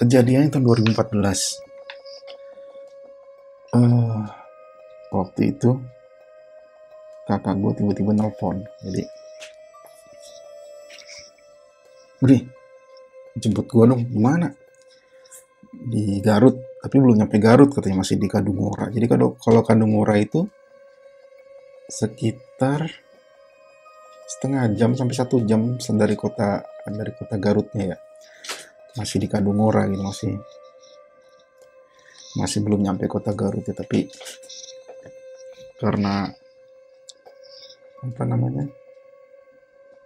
kejadiannya tahun 2014 uh, waktu itu kakak gue tiba-tiba nelpon jadi Bri jemput gue dong gimana di Garut tapi belum nyampe Garut katanya masih di Kadungora. Jadi kalau kalau Kadungora itu sekitar setengah jam sampai satu jam dari kota dari kota Garutnya ya masih di Kadungora gitu masih. Masih belum nyampe kota Garut ya tapi karena apa namanya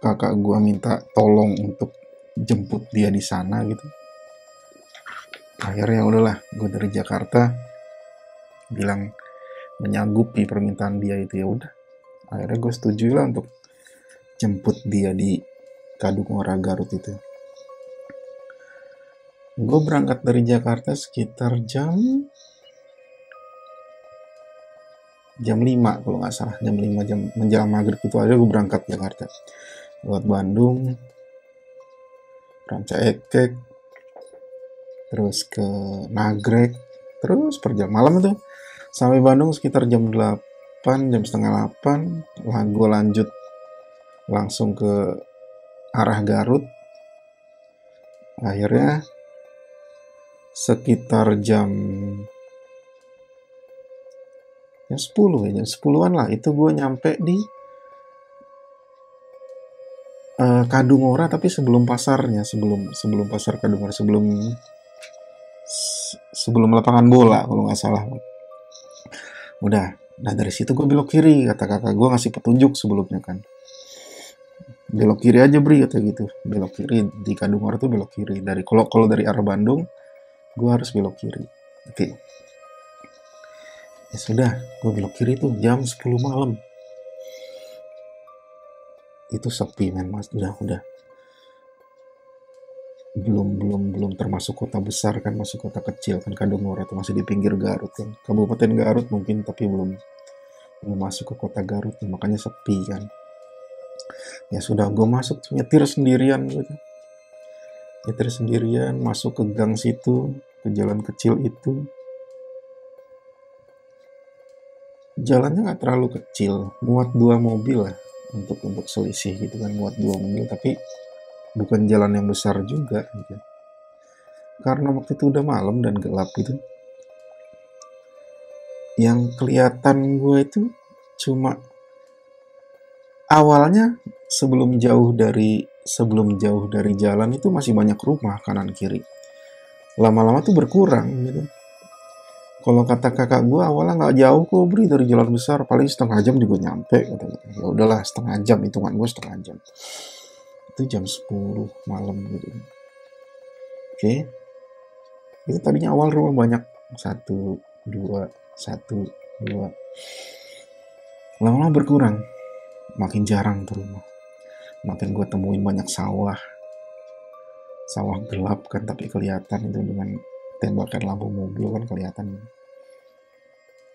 kakak gua minta tolong untuk jemput dia di sana gitu. Akhirnya udahlah gue dari Jakarta bilang menyanggupi permintaan dia itu ya udah. Akhirnya gue setuju lah untuk jemput dia di Kadungora Garut itu gue berangkat dari Jakarta sekitar jam jam 5 kalau nggak salah. Jam 5 jam menjelang maghrib itu aja gue berangkat Jakarta. Lewat Bandung Ranca Ekek terus ke Nagrek terus per jam malam itu. Sampai Bandung sekitar jam 8 jam setengah 8 lah gue lanjut langsung ke arah Garut. Akhirnya sekitar jam jam 10 ya jam 10-an lah. Itu gue nyampe di uh, Kadungora tapi sebelum pasarnya sebelum sebelum pasar Kadungora sebelum sebelum lapangan bola kalau nggak salah. Udah nah dari situ gue belok kiri kata kakak gue ngasih petunjuk sebelumnya kan. Belok kiri aja beri kata gitu. Belok kiri di Kadungora tuh belok kiri. Dari kalau kalau dari arah Bandung gue harus belok kiri. Oke. Ya sudah gue belok kiri tuh jam 10 malam. Itu sepi men mas. Udah udah. Belum belum belum termasuk kota besar kan masih kota kecil kan Kadungora itu masih di pinggir Garut kan. Kabupaten Garut mungkin tapi belum belum masuk ke kota Garut makanya sepi kan. Ya sudah gue masuk nyetir sendirian gitu nyetir sendirian masuk ke gang situ ke jalan kecil itu jalannya nggak terlalu kecil muat dua mobil lah untuk untuk selisih gitu kan muat dua mobil tapi bukan jalan yang besar juga gitu. karena waktu itu udah malam dan gelap gitu yang kelihatan gue itu cuma awalnya sebelum jauh dari sebelum jauh dari jalan itu masih banyak rumah kanan kiri. Lama-lama tuh berkurang gitu. Kalau kata kakak gue awalnya nggak jauh kok beri dari jalan besar. Paling setengah jam juga nyampe kata ya udahlah setengah jam hitungan gue setengah jam. Itu jam 10 malam gitu. Oke. Itu tadinya awal rumah banyak. Satu dua satu dua. Lama-lama berkurang. Makin jarang tuh rumah makin gue temuin banyak sawah. Sawah gelap kan tapi kelihatan itu dengan tembakan lampu mobil kan kelihatan.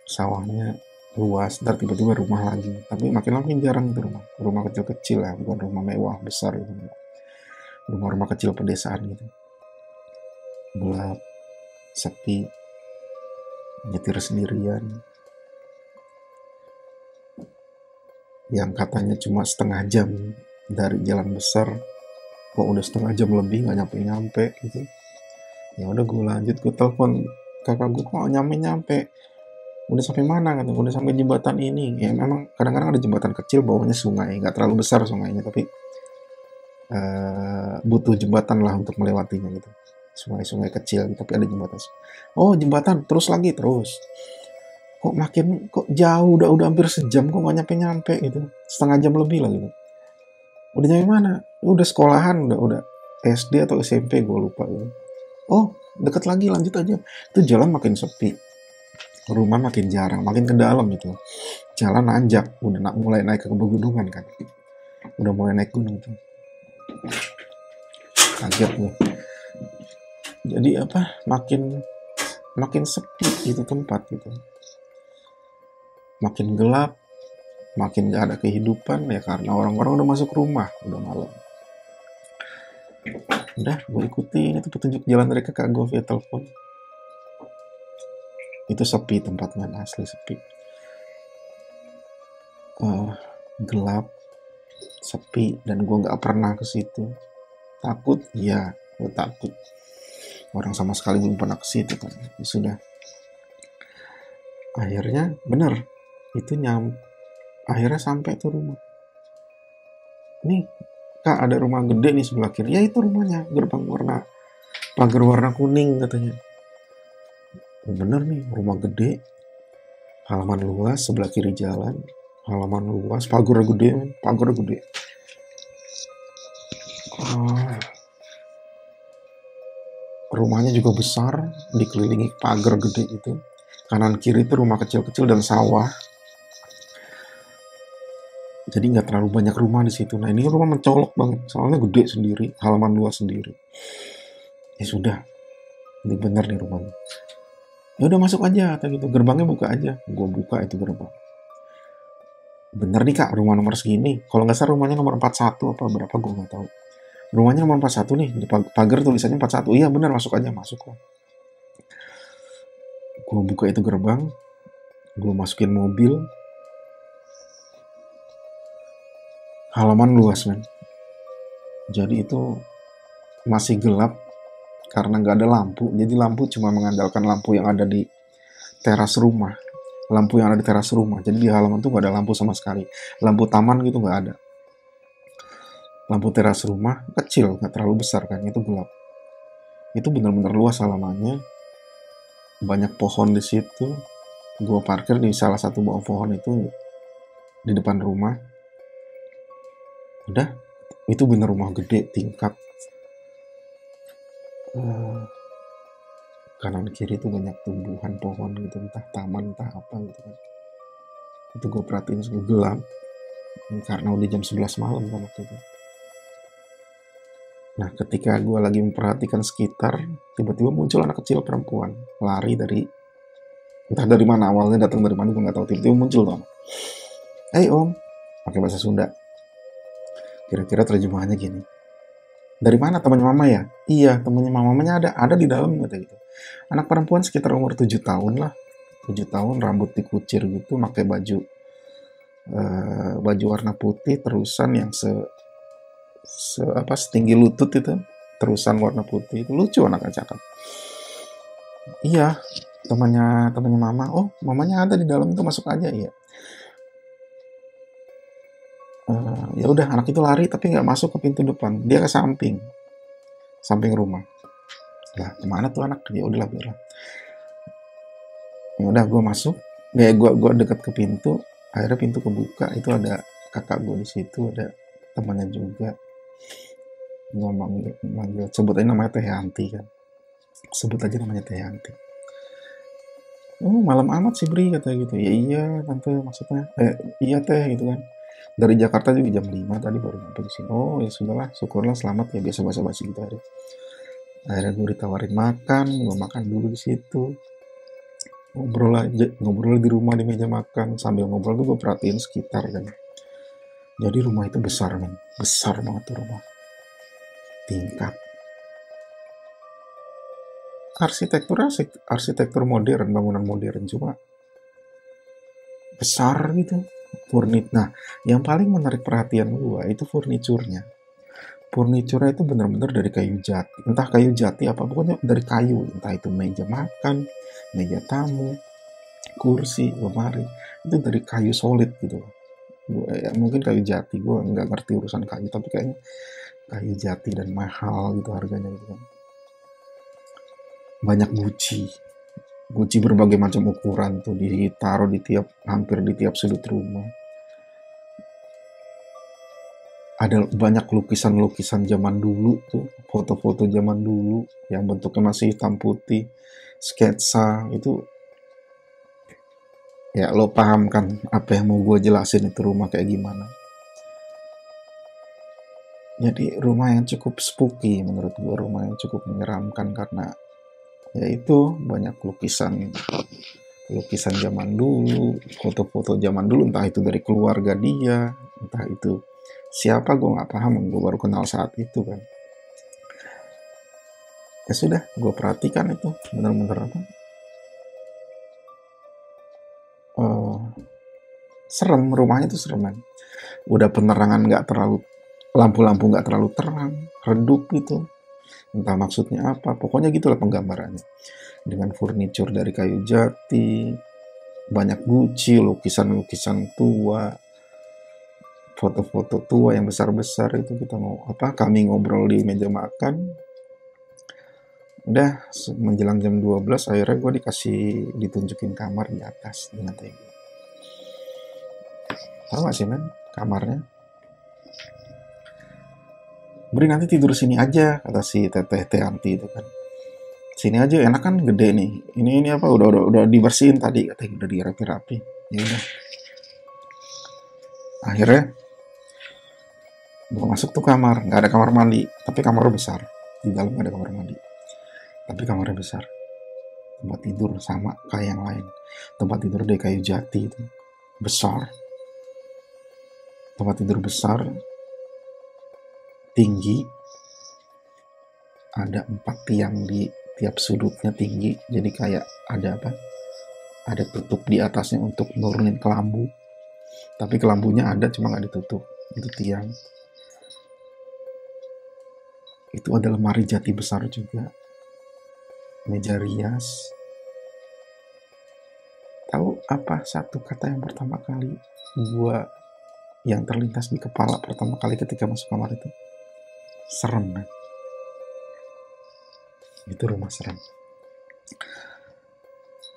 Sawahnya luas ntar tiba-tiba rumah lagi. Tapi makin makin jarang tuh rumah. Rumah kecil-kecil lah bukan rumah mewah besar gitu. Rumah-rumah kecil pedesaan gitu. Gelap sepi nyetir sendirian. Yang katanya cuma setengah jam dari jalan besar kok udah setengah jam lebih nggak nyampe nyampe gitu. Ya udah gue lanjut gue telepon kakak gue kok nyampe nyampe udah sampai mana kan? Udah sampai jembatan ini. Ya memang kadang-kadang ada jembatan kecil bawahnya sungai nggak terlalu besar sungainya tapi uh, butuh jembatan lah untuk melewatinya gitu. Sungai-sungai kecil gitu, tapi ada jembatan. Oh jembatan terus lagi terus. Kok makin kok jauh udah udah hampir sejam kok nggak nyampe nyampe gitu. Setengah jam lebih lah gitu udah nyampe mana? Udah sekolahan udah udah SD atau SMP gue lupa gitu. oh deket lagi lanjut aja. Itu jalan makin sepi. Rumah makin jarang makin ke dalam gitu jalan nanjak udah nak mulai naik ke pegunungan kan. Udah mulai naik gunung tuh. Kaget gue jadi apa makin makin sepi itu tempat gitu. Makin gelap makin gak ada kehidupan ya karena orang-orang udah masuk rumah udah malam. Udah gue ikutin itu petunjuk jalan dari kakak gue via telepon. Itu sepi tempatnya asli sepi. Uh, gelap sepi dan gue nggak pernah ke situ. Takut? Ya gue takut. Orang sama sekali belum pernah ke situ kan. Ya sudah. Akhirnya bener itu nyam akhirnya sampai tuh rumah. Nih kak ada rumah gede nih sebelah kiri. Ya itu rumahnya gerbang warna pagar warna kuning katanya. Oh, bener nih rumah gede. Halaman luas sebelah kiri jalan. Halaman luas pagar gede pagar gede. Oh. rumahnya juga besar dikelilingi pagar gede itu. Kanan kiri itu rumah kecil-kecil dan sawah jadi nggak terlalu banyak rumah di situ. Nah ini rumah mencolok banget, soalnya gede sendiri, halaman luas sendiri. Ya sudah, ini bener nih rumahnya. Ya udah masuk aja, kata gitu. Gerbangnya buka aja. Gue buka itu gerbang. Bener nih kak, rumah nomor segini. Kalau nggak salah rumahnya nomor 41 apa berapa gue nggak tahu. Rumahnya nomor 41 nih, di pagar tulisannya 41. Iya bener, masuk aja, masuk kok. Gue buka itu gerbang, gue masukin mobil, halaman luas men jadi itu masih gelap karena nggak ada lampu. Jadi lampu cuma mengandalkan lampu yang ada di teras rumah. Lampu yang ada di teras rumah. Jadi di halaman tuh nggak ada lampu sama sekali. Lampu taman gitu nggak ada. Lampu teras rumah kecil nggak terlalu besar kan. Itu gelap. Itu benar-benar luas halamannya. Banyak pohon di situ. Gue parkir di salah satu bawah pohon itu di depan rumah udah? Itu bener rumah gede tingkat uh, kanan kiri itu banyak tumbuhan pohon gitu entah taman entah apa gitu kan. Itu gue perhatiin gelap. Karena udah jam 11 malam kan waktu itu. Nah ketika gue lagi memperhatikan sekitar tiba-tiba muncul anak kecil perempuan lari dari entah dari mana awalnya datang dari mana gue nggak tahu tiba-tiba muncul tuh Hei om pakai bahasa Sunda Kira-kira terjemahannya gini. Dari mana temannya mama ya? Iya, temannya mamanya ada, ada di dalam kata gitu. Anak perempuan sekitar umur 7 tahun lah. 7 tahun, rambut dikucir gitu, pakai baju uh, baju warna putih, terusan yang se, se apa setinggi lutut itu, terusan warna putih itu lucu anak cakep. Iya, temannya temannya mama. Oh, mamanya ada di dalam itu masuk aja iya uh, ya udah anak itu lari tapi nggak masuk ke pintu depan. Dia ke samping. Samping rumah. Lah ke mana tuh anak? Ya udahlah biarlah. Ya udah gue masuk. Ya gue gue dekat ke pintu. Akhirnya pintu kebuka. Itu ada kakak gue di situ ada temannya juga. Gue manggil, manggil. Sebut aja namanya Teh Yanti kan. Sebut aja namanya Teh Yanti. Oh malam amat sih Bri kata gitu. Ya iya tante maksudnya. Eh, iya teh gitu kan dari Jakarta juga jam 5 tadi baru sampai di sini. Oh ya sudahlah syukurlah selamat ya biasa basa basi gitu hari. Akhirnya gue ditawarin makan gue makan dulu di situ. Ngobrol aja ngobrol di rumah di meja makan. Sambil ngobrol tuh gue perhatiin sekitar kan. Jadi rumah itu besar kan besar banget tuh rumah. Tingkat. Arsitektur arsitektur modern bangunan modern cuma besar gitu furnit. Nah, yang paling menarik perhatian gua itu furniturnya. Furniturnya itu benar-benar dari kayu jati. Entah kayu jati apa pokoknya dari kayu. Entah itu meja makan, meja tamu, kursi, lemari. Itu dari kayu solid gitu. Gua, ya, mungkin kayu jati. Gue nggak ngerti urusan kayu. Tapi kayaknya kayu jati dan mahal gitu harganya gitu kan. Banyak buci guci berbagai macam ukuran tuh ditaruh di tiap hampir di tiap sudut rumah. Ada banyak lukisan-lukisan zaman dulu tuh foto-foto zaman dulu yang bentuknya masih hitam putih sketsa itu ya lo paham kan apa yang mau gue jelasin itu rumah kayak gimana. Jadi rumah yang cukup spooky menurut gue rumah yang cukup menyeramkan karena yaitu banyak lukisan. Lukisan zaman dulu, foto-foto zaman dulu, entah itu dari keluarga dia, entah itu siapa gue nggak paham, gue baru kenal saat itu kan. ya sudah gue perhatikan itu bener-bener apa. Uh, serem rumahnya tuh serem kan udah penerangan nggak terlalu lampu-lampu nggak terlalu terang redup gitu entah maksudnya apa pokoknya gitulah penggambarannya. Dengan furniture dari kayu jati banyak guci lukisan-lukisan tua foto-foto tua yang besar-besar itu kita mau apa kami ngobrol di meja makan. Udah menjelang jam 12 akhirnya gue dikasih ditunjukin kamar di atas dengan tahu gak sih men kamarnya beri nanti tidur sini aja kata si teteh Teanti itu kan. Sini aja enak kan? Gede nih. Ini ini apa? Udah udah udah dibersihin tadi katanya udah dirapi-rapi. Ya udah. Akhirnya gue masuk tuh kamar. Nggak ada kamar mandi tapi kamar besar. Di dalam ada kamar mandi tapi kamarnya besar. Tempat tidur sama kayak yang lain. Tempat tidur dari kayu jati itu besar. Tempat tidur besar tinggi. Ada empat tiang di tiap sudutnya tinggi. Jadi kayak ada apa? Ada tutup di atasnya untuk nurunin kelambu tapi kelambunya ada cuma nggak ditutup. Itu tiang. Itu ada lemari jati besar juga. Meja rias. Tahu apa satu kata yang pertama kali gua yang terlintas di kepala pertama kali ketika masuk kamar itu serem kan? Itu rumah serem.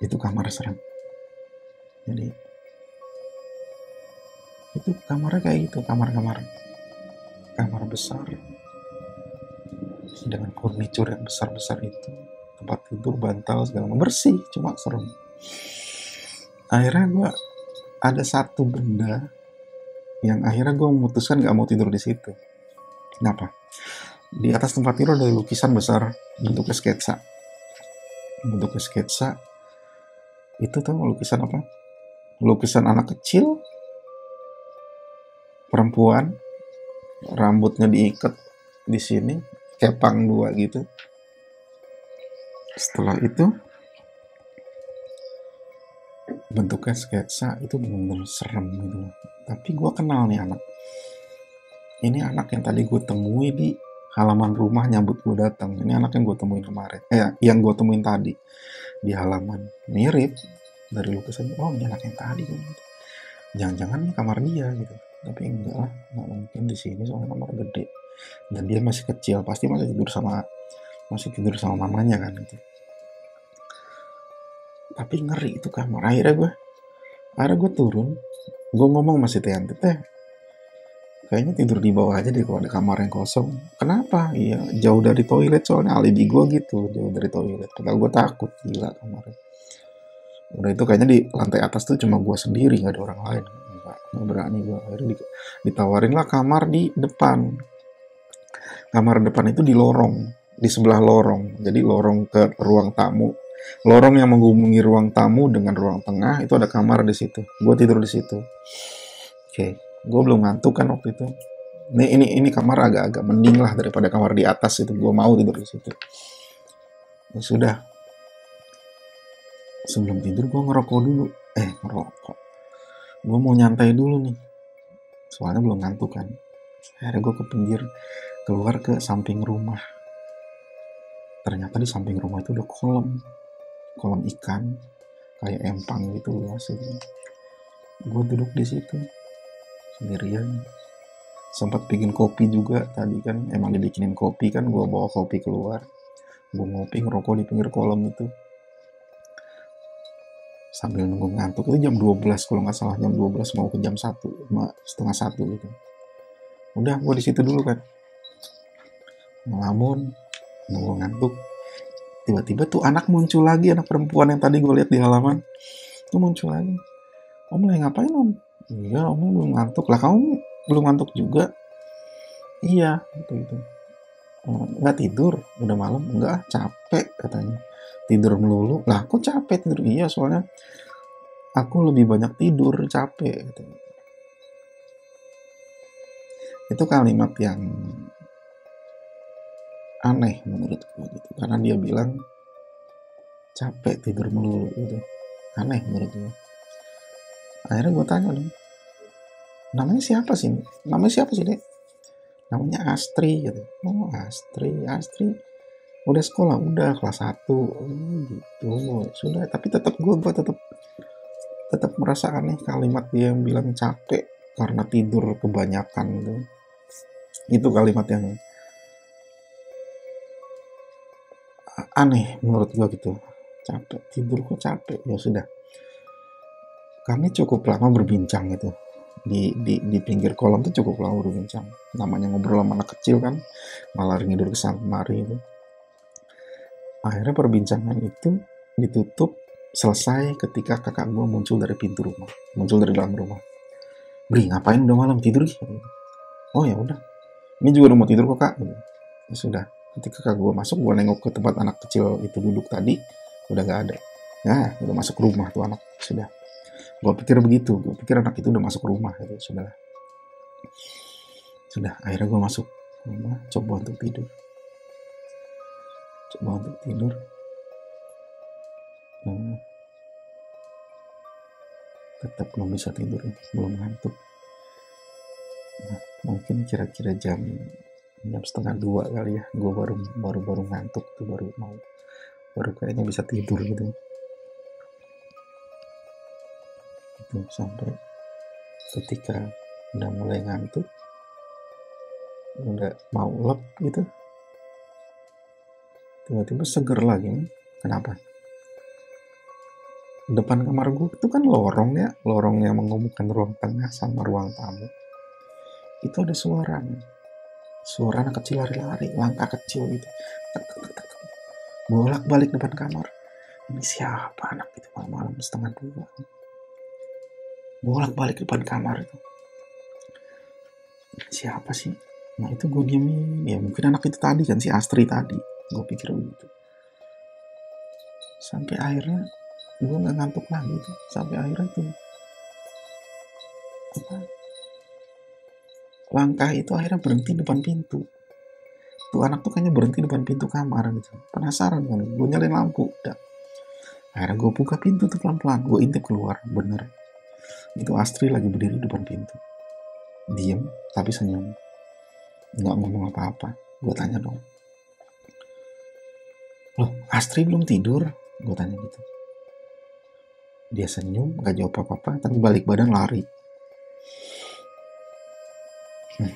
Itu kamar serem. Jadi itu kamarnya kayak gitu kamar-kamar kamar besar. Dengan furniture yang besar-besar itu tempat tidur bantal segala macam. Bersih cuma serem. Akhirnya gue ada satu benda yang akhirnya gue memutuskan gak mau tidur di situ kenapa? Di atas tempat tidur ada lukisan besar bentuknya sketsa. Bentuknya sketsa itu tuh lukisan apa? Lukisan anak kecil perempuan rambutnya diikat di sini kepang dua gitu. Setelah itu bentuknya sketsa itu benar-benar serem gitu tapi gue kenal nih anak ini anak yang tadi gue temui di halaman rumah nyambut gue datang. Ini anak yang gue temuin kemarin. Eh, yang gue temuin tadi di halaman. Mirip dari lukisan. Oh, ini anak yang tadi. Jangan-jangan ini kamar dia gitu. Tapi enggak lah, nggak mungkin di sini soalnya kamar gede. Dan dia masih kecil, pasti masih tidur sama masih tidur sama mamanya kan gitu. Tapi ngeri itu kamar. Akhirnya gue, akhirnya gue turun, gue ngomong masih teh teh kayaknya tidur di bawah aja deh kalau ada kamar yang kosong. Kenapa? Iya jauh dari toilet soalnya. Alibi gue gitu jauh dari toilet. Padahal gue takut gila kamarnya. Udah itu kayaknya di lantai atas tuh cuma gue sendiri nggak ada orang lain. Nggak nggak berani gue akhirnya ditawarin lah kamar di depan. Kamar depan itu di lorong di sebelah lorong. Jadi lorong ke ruang tamu. Lorong yang menghubungi ruang tamu dengan ruang tengah itu ada kamar di situ. Gue tidur di situ. Oke. okay gue belum ngantuk kan waktu itu. Ini ini ini kamar agak-agak mending lah daripada kamar di atas itu. Gue mau tidur di situ. Ya sudah. Sebelum tidur gue ngerokok dulu. Eh ngerokok. Gue mau nyantai dulu nih. Soalnya belum ngantuk kan. Akhirnya gue ke pinggir keluar ke samping rumah. Ternyata di samping rumah itu ada kolam. Kolam ikan kayak empang gitu luas itu gue duduk di situ sendirian. Sempat bikin kopi juga tadi kan emang dibikinin kopi kan gue bawa kopi keluar. Gue ngopi ngerokok di pinggir kolam itu. Sambil nunggu ngantuk itu jam 12 kalau nggak salah jam 12 mau ke jam 1 setengah satu gitu. Udah gue di situ dulu kan. Ngelamun nunggu ngantuk. Tiba-tiba tuh anak muncul lagi anak perempuan yang tadi gue lihat di halaman. Tuh muncul lagi. Om lagi ngapain om iya kamu belum ngantuk. Lah kamu belum ngantuk juga? Iya gitu gitu. Nggak tidur? Udah malam? Enggak capek katanya. Tidur melulu. Lah aku capek tidur? Iya soalnya aku lebih banyak tidur capek gitu. itu kalimat yang aneh menurut gue gitu. Karena dia bilang capek tidur melulu gitu. Aneh menurut gue akhirnya gue tanya dong namanya siapa sih namanya siapa sih dek? Namanya Astri gitu. Oh Astri Astri. Udah sekolah udah kelas 1 oh, gitu. Sudah. Tapi tetap gue gue tetap tetap merasa aneh kalimat dia yang bilang capek karena tidur kebanyakan gitu. Itu kalimat yang aneh menurut gue gitu. Capek tidur kok capek? Ya sudah kami cukup lama berbincang gitu di, di, di pinggir kolam tuh cukup lama berbincang. Namanya ngobrol sama anak kecil kan. Malah ngidur ke kemari itu. Akhirnya perbincangan itu ditutup selesai ketika kakak gue muncul dari pintu rumah. Muncul dari dalam rumah. Bri ngapain udah malam? Tidur? Oh ya udah. Ini juga mau tidur kok kak. Ya sudah. Ketika kakak gue masuk gue nengok ke tempat anak kecil itu duduk tadi udah gak ada. Nah udah masuk rumah tuh anak. Sudah gue pikir begitu gue pikir anak itu udah masuk rumah gitu sudah sudah akhirnya gue masuk rumah coba untuk tidur. Coba untuk tidur. Nah, tetap belum bisa tidur belum ngantuk. Nah, mungkin kira-kira jam jam setengah dua kali ya gue baru baru baru ngantuk tuh baru mau baru kayaknya bisa tidur gitu sampai ketika udah mulai ngantuk udah mau lep gitu tiba-tiba seger lagi kenapa? Depan kamar gue itu kan lorong ya lorong yang menghubungkan ruang tengah sama ruang tamu. Itu ada suara nih. suara anak kecil lari-lari langkah kecil gitu. Bolak balik depan kamar. Ini siapa anak itu malam-malam setengah dua balik depan kamar itu. Siapa sih? Nah itu gue diemin. Ya mungkin anak itu tadi kan si Astri tadi. Gue pikir begitu. Sampai akhirnya gue nggak ngantuk lagi tuh. Sampai akhirnya tuh apa? Langkah itu akhirnya berhenti depan pintu. Tuh anak tuh kayaknya berhenti depan pintu kamar gitu. Penasaran kan? Gue nyalain lampu udah. Akhirnya gue buka pintu tuh pelan-pelan. Gue intip keluar bener itu Astri lagi berdiri depan pintu. Diem tapi senyum. Nggak ngomong apa-apa. Gue tanya dong. Loh Astri belum tidur? Gue tanya gitu. Dia senyum gak jawab apa-apa tapi balik badan lari. Hmm.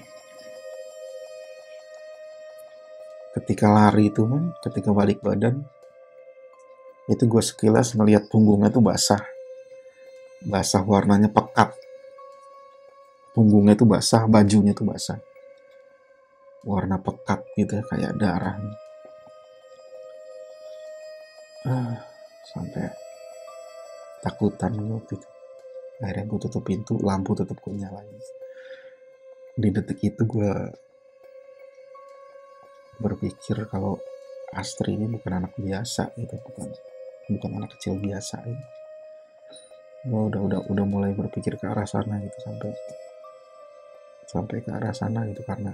ketika lari itu man, ketika balik badan itu gue sekilas ngelihat punggungnya tuh basah basah warnanya pekat. Punggungnya tuh basah bajunya tuh basah. Warna pekat gitu kayak darah. Ah, sampai takutan gue gitu akhirnya gue tutup pintu lampu tetap gue nyalain. Di detik itu gue berpikir kalau Astri ini bukan anak biasa gitu bukan bukan anak kecil biasa ini gue udah udah udah mulai berpikir ke arah sana gitu sampai sampai ke arah sana gitu karena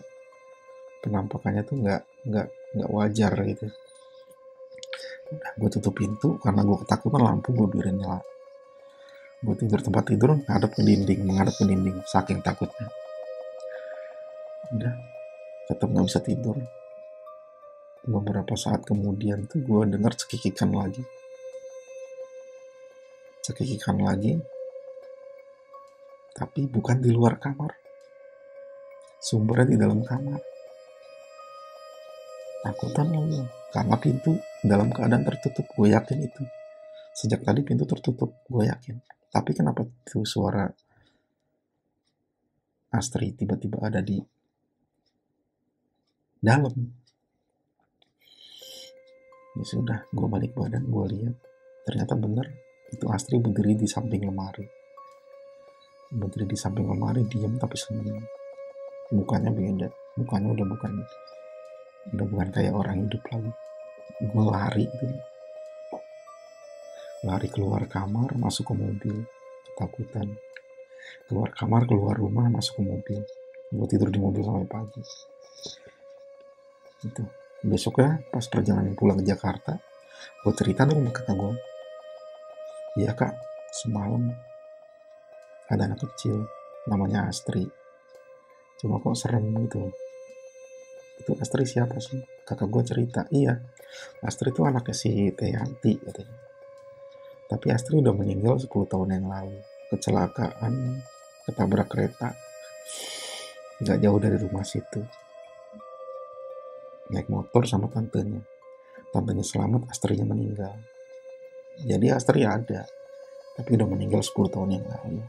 penampakannya tuh nggak nggak nggak wajar gitu. Udah gue tutup pintu karena gue ketakutan lampu gue biarin nyala. Gue tidur tempat tidur ngadep ke dinding menghadap ke dinding saking takutnya. Udah tetap nggak bisa tidur. Beberapa saat kemudian tuh gue dengar cekikikan lagi cekikikan lagi. Tapi bukan di luar kamar. Sumbernya di dalam kamar. Takutan lagi. Karena pintu dalam keadaan tertutup gue yakin itu. Sejak tadi pintu tertutup gue yakin. Tapi kenapa tuh suara Astri tiba-tiba ada di dalam? Ya sudah gue balik badan gue lihat. Ternyata bener itu Astri berdiri di samping lemari. Berdiri di samping lemari diam tapi senyum. Mukanya beda. Mukanya udah bukan udah bukan kayak orang hidup lagi. Gue lari gitu. Lari keluar kamar masuk ke mobil. Ketakutan. Keluar kamar keluar rumah masuk ke mobil. Gue tidur di mobil sampai pagi. Itu besoknya pas perjalanan pulang ke Jakarta gue cerita dong sama kakak gue iya kak. Semalam ada anak kecil namanya Astri. Cuma kok serem gitu. Itu Astri siapa sih? Kakak gue cerita. Iya Astri itu anaknya si Teyanti katanya. Tapi Astri udah meninggal 10 tahun yang lalu. Kecelakaan ketabrak kereta. Nggak jauh dari rumah situ. Naik motor sama tantenya. Tantenya selamat Astrinya meninggal jadi Astri ada tapi udah meninggal 10 tahun yang lalu